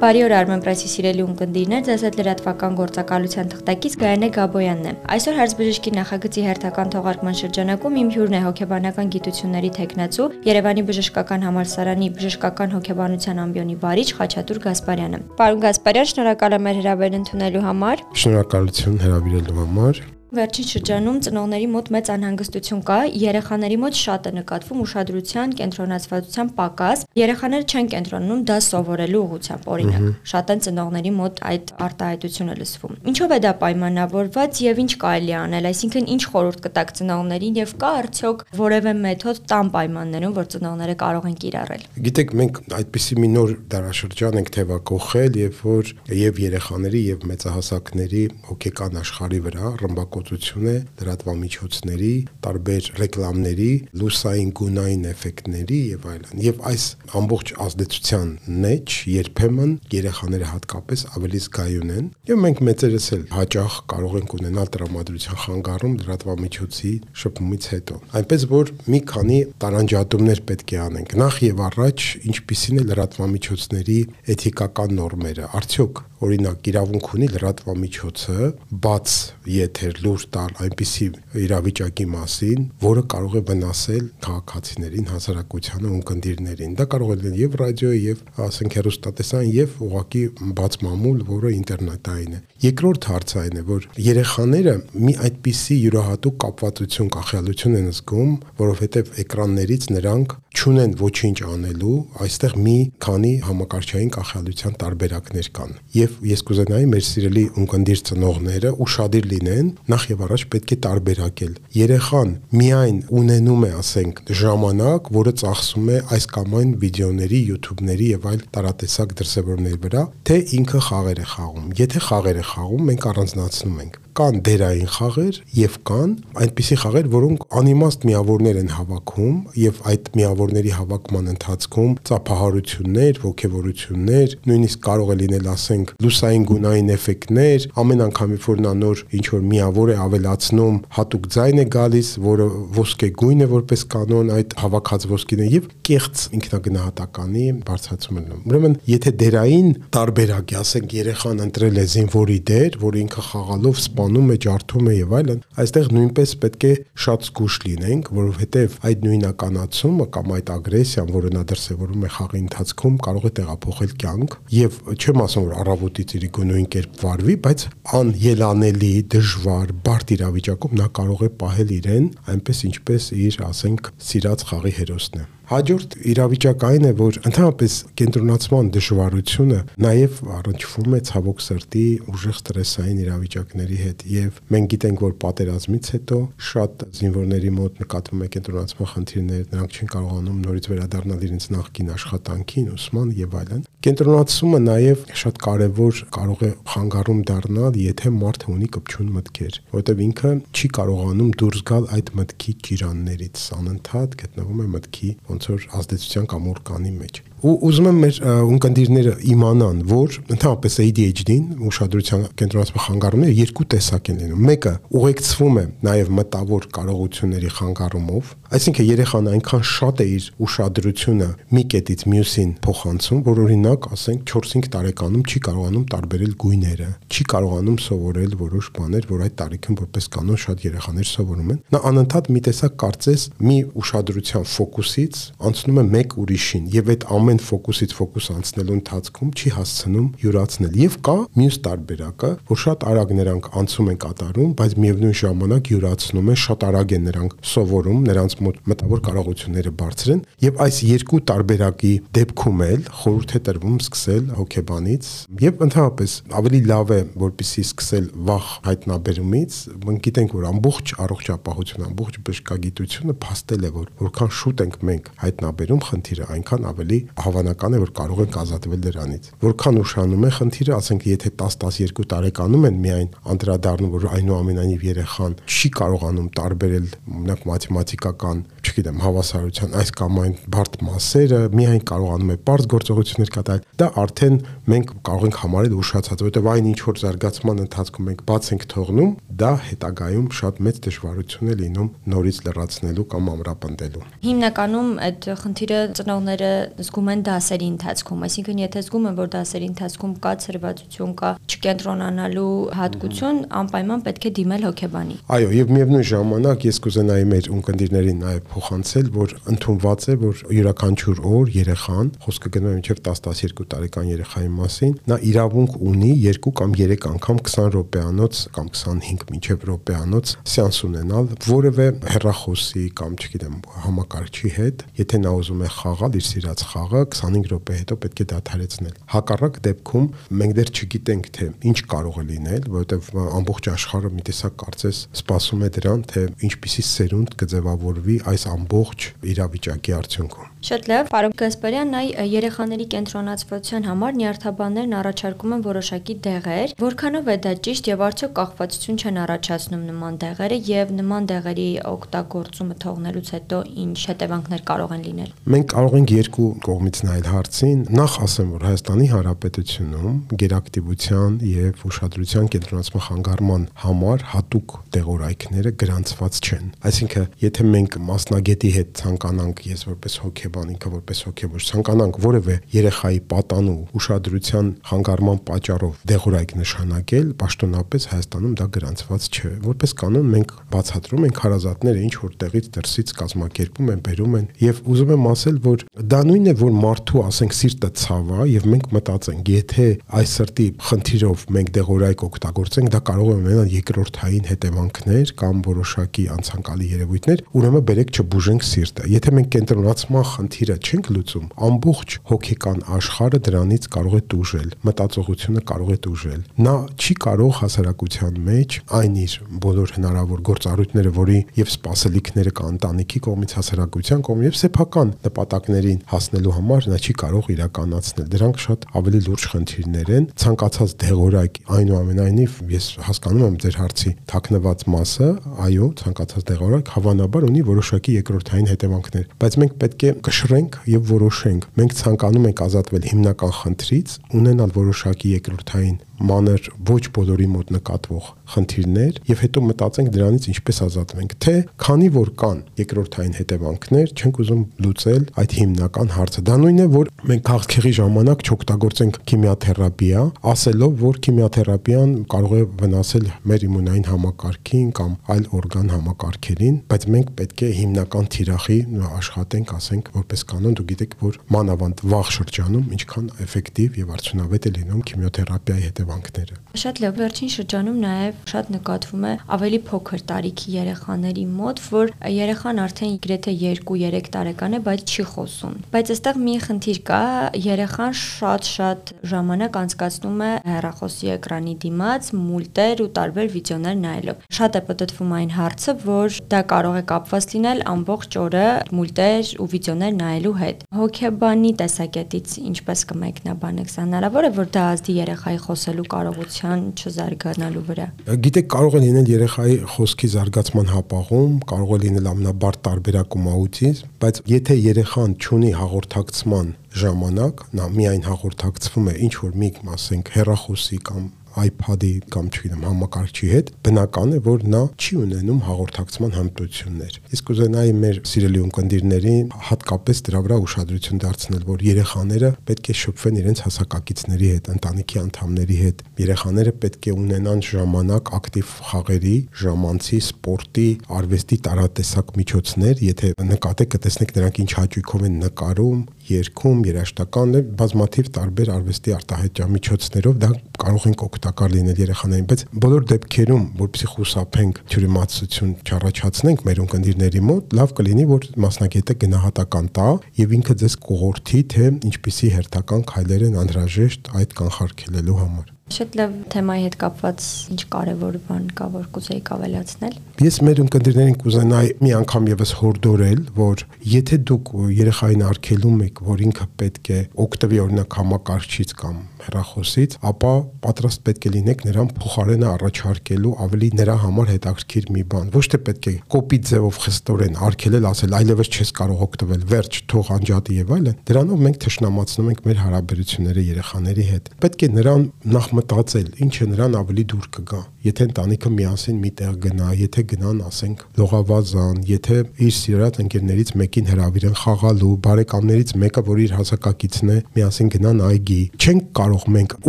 Բարի օր Armen Press-ի սիրելի ունկնդիրներ, ձեզ հետ լրատվական գործակալության թղթակից Գայանե Գաբոյանն է։ Այսօր հարցբժշկի նախագծի հերթական թողարկման շրջանակում իմ հյուրն է հոգեբանական գիտությունների տեխնացու Երևանի բժշկական համալսարանի բժշկական հոգեբանության ամբիոնի վարիչ Խաչատուր Գասպարյանը։ Պարոն Գասպարյան, շնորհակալ եմ հրավեր ընդունելու համար։ Շնորհակալություն հրավիրելու համար։ Վերջին շրջանում ծնողների մոտ մեծ անհանգստություն կա, երեխաների մոտ շատ է նկատվում ուշադրության, կենտրոնացվածության պակաս։ Երեխաները չեն կենտրոնում դա սովորելու ուղղությամբ, օրինակ։ Շատ են ծնողների մոտ այդ արտահայտությունը լսվում։ Ինչով է դա պայմանավորված եւ ինչ կարելի անել, այսինքն ինչ խորհուրդ կտակ ծնողներին եւ կա արդյոք որևէ մեթոդ տան պայմաններում, որ ծնողները կարող են կիրառել։ Գիտեք, մենք այդպիսի մի նոր դարաշրջան ենք թևակողել, երբ որ եւ երեխաների եւ մեծահասակների հոգեկան աշխարհի վրա ռմբակոտ ստեղծագործություն է լրատվամիջոցների, տարբեր ռեկլամների, լուսային գունային էֆեկտների եւ այլն։ Եվ այս ամբողջ ազդեցության մեջ երբեմն երեխաները հատկապես ավելի զգայուն են եւ մենք մեծերս էլ հաճախ կարող ենք ունենալ տրամադրության խանգարում լրատվամիջոցի շփումից հետո։ Այնպես որ մի քանի տարանջատումներ պետք է անենք։ Նախ եւ առաջ ինչպիսին է լրատվամիջոցների էթիկական նորմերը։ Արդյոք օրինակ իրավունք ունի լրատվամիջոցը բաց եթեր լուր տալ այնպիսի իրավիճակի մասին, որը կարող է վնասել քաղաքացիներին, հասարակությանը, ունկնդիրներին։ Դա կարող է լինել եւ ռադիո, եւ ասենք հեռուստատեսային, եւ ուղակի բաց մամուլ, որը ինտերնետային է։ Երկրորդ հարցը այն է, որ երեխաները մի այդպիսի յուրահատուկ կապվածություն, կախյալություն են զգում, որովհետեւ էկրաններից նրանք չունեն ոչինչ անելու, այստեղ մի քանի համակարգչային կախյալության տարբերակներ կան։ Եվ ես կուզենայի մեր սիրելի ունկնդիր ծնողները ուշադիր լինեն, նախ եւ առաջ պետք է տարբերակել։ Երեխան միայն ունենում է, ասենք, ժամանակ, որը ծախսում է այս կամ այն վիդեոների, YouTube-ների եւ այլ տարատեսակ դրսևորումների վրա, թե ինքը խաղեր է խաղում։ Եթե խաղեր է խաղում, մենք առանձնացնում ենք կան դերային խաղեր եւ կան այնպիսի խաղեր, որոնք անիմաստ միավորներ են հավաքում եւ այդ միավորների հավաքման ընթացքում ծափահարություններ, ոգևորություններ, նույնիսկ կարող է լինել, ասենք, լուսային գունային էֆեկտներ, ամեն անգամ որ նա նոր ինչ որ միավոր է ավելացնում, հատուկ ձայն է գալիս, որը ոսկե գույն է որպես կանոն այդ հավաքած ոսկին է եւ կեղծ ինքնագնահատականի բարձրացում լինում։ Ուրեմն, եթե դերային տարբերակ է, ասենք, երեխան ընտրել է զինվորի դեր, որ ինքը խաղալով սպանում է, ջարդում է եւ այլն, այստեղ նույնպես պետք է շատ զգուշ լինենք, որովհետեւ այդ նույնականացումը կամ այդ ագրեսիան, որը նա դրսևորում է խաղի ընթացքում, կարող է տեղափոխել կյանք եւ չեմ ասում որ առավոտից իրիկո նույն կերպ վարվի, բայց անելանելի, դժվար, բարդ իրավիճակում նա կարող է պահել իրեն այնպես ինչպես իր, ասենք, սիրած խաղի հերոսն է։ Հաջորդ իրավիճակ այն է, որ ընդհանրապես կենտրոնացման դժվարությունը նաև առնչվում է ցավոք սրտի ուժեղ ստրեսային իրավիճակների հետ եւ մենք գիտենք, որ պատերազմից հետո շատ զինվորների մոտ նկատվում է կենտրոնացման խնդիրներ, նրանք չեն կարողանում նորից վերադառնալ իրենց նախկին աշխատանքին, ուսման եւ այլն։ Կենտրոնացումը նաև շատ կարևոր կարող է խանգարում դառնալ, եթե մարդը ունի կպչուն մտքեր, որովհետև ինքը չի կարողանում դուրս գալ այդ մտքի ճիրաններից, անընդհատ գտնվում է մտքի ոնց որ ազդեցության կամ օրկանի մեջ ու ուզում եմ մեր ունկնդիրները իմանան, որ ընդհանրապես ADHD-ին ուշադրության կենտրոնացման խանգարումները երկու տեսակ են լինում։ Մեկը ուղեկցվում է նաև մտավոր կարողությունների խանգարումով, այսինքն երեխան այնքան շատ է իր ուշադրությունը մի կետից մյուսին փոխանցում, որ օրինակ, ասենք 4-5 տարեկանում չի կարողանում տարբերել գույները, չի կարողանում սովորել որոշ բաներ, որ այդ տարիքում որպես կանոն շատ երեխաներ սովորում են։ Նա անընդհատ մի տեսակ կարծես մի ուշադրության ֆոկուսից անցնում է մեկ ուրիշին եւ այդ ամեն ամեն ֆոկուսից ֆոկուս անցնելու ընթացքում չի հասցնում յուրացնել եւ կա մյուս տարբերակը, որ շատ արագ նրանք անցում են կատարում, բայց միևնույն ժամանակ յուրացնում են, շատ արագ են նրանք սովորում, նրանց մոտ մտավոր կարողությունները բարձր են եւ այս երկու տարբերակի դեպքում էլ խորհուրդ է տրվում սկսել հոգեբանից եւ ընդհանրապես ավելի լավ է որպիսի սկսել վախ հայտնաբերումից, մենք գիտենք որ ամբողջ առողջապահություն, ամբողջ բժշկագիտությունը փաստել է որ որքան շուտ ենք մենք հայտնաբերում խնդիրը, այնքան ավելի հավանական է որ կարող ենք ազատվել դրանից։ Որքան ուշանում է խնդիրը, ասենք եթե 10-12 տարեկանում են միայն անդրադառնում, որ այնուամենայնիվ երեխան չի կարողանում տարբերել մենակ մաթեմատիկական, չգիտեմ, հավասարության այս կամ այն բարդ մասերը, միայն կարողանում է པարզ գործողություններ կատարել, դա արդեն մենք կարող ենք համարել ուշացած, որովհետև այն ինչ որ զարգացման ընթացքում մենք բաց ենք թողնում, դա հետագայում շատ մեծ դժվարություն է լինում նորից լրացնելու կամ ամրապնդելու։ Հիմնականում այդ խնդիրը ծնողները զգում են դասերի ընթացքում, այսինքն եթե զգում են, որ դասերի ընթացքում կա ցրվածություն, կա չկենտրոնանալու հատկություն, անպայման պետք է դիմել հոգեբանի։ Այո, եւ միևնույն ժամանակ ես կուզենայի մեր ունկնդիրներին նաեւ փոխանցել, որ ընդունված է, որ յուրաքանչյուր օր երեխան, խոսքը գնում է մինչև 10-12 տարեկան երեխայի մասին, նա իրավունք ունի 2 կամ 3 անգամ 20 րոպեանոց կամ 25 մինչև րոպեանոց սեանս ունենալ որևէ հեռախոսի կամ չգիտեմ համակարգչի հետ, եթե նա ուզում է խաղալ իր սիրած խաղը 25 րոպե հետո պետք է դադարեցնել։ Հակառակ դեպքում մենք դեռ չգիտենք թե ինչ կարող է լինել, որովհետև ամբողջ աշխարհը մի տեսակ կարծես սպասում է դրան, թե ինչպիսի սերունդ կձևավորվի այս ամբողջ իրավիճակի արդյունքում։ Շատ լավ, պարոն Գասպարյան, այ երեխաների կենտրոնացվածության համար նյարդաբաններն առաջարկում են որոշակի դեղեր, որքանով է դա ճիշտ եւ արդյոք կախվածություն չեն առաջացնում նման դեղերը եւ նման դեղերի օգտագործումը թողնելուց հետո ինչ հետևանքներ կարող են լինել։ Մենք կարող ենք երկու կողմից նայել հարցին։ Նախ ասեմ, որ Հայաստանի Հանրապետությունում գերակտիվության եւ ուշադրության կենտրոնացման խանգարման համար հատուկ դեղորայքները գրանցված չեն։ Այսինքն, եթե մենք մասնագետի հետ ցանկանանք, ես որպես հոգեբան, ինքը որպես հոգեբան, ցանկանանք որևէ երեխայի պատանու ուշադրության խանգարման պատճառով դեղորայք նշանակել, պաշտոնապես Հայաստանում դա գրանցված չէ։ Որպես կանոն մենք բացատրում ենք հարազատները ինչ որ տեղից դրսից կազմակերպում են, բերում են եւ ուզում եմ ասել, որ դա նույնն է, որ մարդու, ասենք, սիրտը ցավ է եւ մենք մտածենք, եթե այս սրտի խնդիրով մենք դեղորայք օգտագործենք, դա կարող է ունենալ երկրորդային հետևանքներ կամ որոշակի անցանկալի երևույթներ, ուրեմն բերեք չբուժենք սիրտը։ Եթե մենք կենտրոնացման խնդիրը չենք լուծում, ամբողջ հոգեկան աշխարհը դրանից կարող է տուժել, մտածողությունը կարող է տուժել։ Նա չի կարող հասարակության մեջ այն իր բոլոր հնարավոր գործառույթները, որի եւ սպասելիքները կա ընտանիքի կողմից հասարակության կողմից եւ սեփական նպատակներին հասնելու համար նա չի կարող իրականացնել։ Դրանք շատ ավելի լուրջ խնդիրներ են։ Ցանկացած դեղորայք այնուամենայնիվ ես հասկանում եմ ձեր հարցի թաքնված մասը, այո, ցանկացած դեղորայք հավանաբար ունի որոշակի երկրորդային հետևանքներ, բայց մենք պետք է կշռենք եւ որոշենք։ Մենք ցանկանում ենք ազատվել հիմնական խնդրից, ունենալ որոշակի երկրորդային մանր ոչ բոլորի մոտ նկատվող խնդիրներ եւ հետո մտածենք դրանից ինչպես ազատվենք թե քանի որ կան երկրորդային հետևանքներ չենք ուզում լուծել այդ հիմնական հարցը դա նույնն է որ մենք քաղցկեղի ժամանակ չօգտագործենք քիմիաթերապիա ասելով որ քիմիաթերապիան կարող է վնասել մեր իմունային համակարգին կամ այլ օրգան համակարգերին բայց մենք պետք է հիմնական թիրախի աշխատենք ասենք որպես կանոն դու գիտեք որ մանավանդ վաղ շրջանում ինչքան էֆեկտիվ եւ արդյունավետ է լինում քիմիոթերապիայի հետևանքները հետևանքները։ Շատ լավ, վերջին շրջանում նաև շատ նկատվում է ավելի փոքր տարիքի երեխաների մոտ, որ երեխան արդեն գրեթե 2-3 տարեկան է, բայց չի խոսում։ Բայց այստեղ մի խնդիր կա, երեխան շատ-շատ ժամանակ անցկացնում է հեռախոսի էկրանի դիմաց, մուլտեր ու տարբեր վիդեոներ նայելով։ Շատ է պատտվում այն հարցը, որ դա կարող է կապված լինել ամբողջ օրը մուլտեր ու վիդեոներ նայելու հետ։ Հոգեբանի տեսակետից ինչպես կմեկնաբանեք, հնարավոր է, որ դա ազդի երեխայի խոսելու ստեղծելու կարողության չզարգանալու վրա։ Գիտեք, կարող է լինել երեխայի խոսքի զարգացման հապաղում, կարող է լինել ամնաբարդ տարբերակում աուտիզմ, բայց եթե երեխան ունի հաղորդակցման ժամանակ, նա միայն հաղորդակցվում է ինչ որ մի, ասենք, հեռախոսի կամ iPad-ի կամ չգիտեմ համակարգչի հետ, բնական է, որ նա չի ունենում հաղորդակցման հմտություններ։ Իսկ ուզենայի մեր սիրելի ունկնդիրներին հատկապես դրա վրա ուշադրություն դարձնել, որ երեխաները պետք է շփվեն իրենց հասակակիցների հետ, ընտանիքի անդամների հետ։ Երեխաները պետք է ունենան ժամանակ ակտիվ խաղերի, ժամանցի, սպորտի, արվեստի տարատեսակ միջոցներ, եթե նկատեք կտեսնեք նրանք ինչ հաճույքով են նկարում, երգում, երաժշտական բազմաթիվ տարբեր արվեստի արտահայտչամիջոցներով դա կարող ենք օգտակար լինել երեխաներին, բայց բոլոր դեպքերում, որպեսզի խուսափենք թյուրիմացություն չառաջացնենք մեր ունկնդիրների մոտ, լավ կլինի, որ մասնագետը գնահատական տա եւ ինքը ձեզ կողորթի, թե ինչպիսի հերթական քայլեր են անհրաժեշտ այդ կանխարգելելու համար։ Շատ լավ թեմայի հետ կապված ինչ կարևոր բան կա, որ կուզեիք ավելացնել։ Ես մեր ընկերներին կուզենայի մի անգամ եւս հորդորել, որ եթե դուք երեխային արգելում եք, որ ինքը պետք է օգտվի օրինակ համակարգչից կամ հեռախոսից, ապա պատրաստ պետք է լինեք նրան փոխարենը առաջարկելու ավելի նրա համար հետաքրքիր մի բան։ Ոչ թե պետք է կոպիտ ձևով խստորեն արգելել, ասել այլևս չես կարող օգտվել, վերջ, թող անջատի եւ այլն։ Դրանով մենք թշնամացնում ենք մեր հարաբերությունները երեխաների հետ։ Պետք է նրան նախ մտածել, ինչ է նրան ավելի դուր կգա։ Եթե ընտանիքը միասին միտեղ գնա, եթե գնան, ասենք, լողավազան, եթե իր սիրած ընկերներից մեկին հրավիրեն խաղալու, բարեկամներից մեկը, որ իր հասակակիցն է, միասին գնան այգի, չենք կարող մենք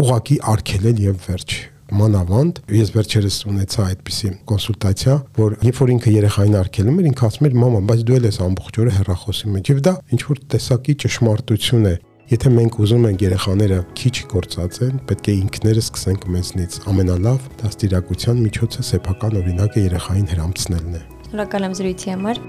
ուղակի արգելել եւ վերջ մանավանդ ես վերջերս ունեցա այդպիսի կոնսուլտացիա, որ երբ որ ինքը երեխային արգելում էր, ինքը ասում էր՝ «Մամա, բայց դու էլ ես ամբողջ օրը հեռախոսի մեջ»։ Եվ դա ինչ որ տեսակի ճշմարտություն է, Եթե մենք ուզում ենք երեխաները քիչ կործացեն, պետք է ինքները սկսենք մեզնից։ Ամենալավ դաստիարակության միջոցը սեփական օրինակը երեխային հрамցնելն է։ Շնորհակալ եմ զրույցի համար։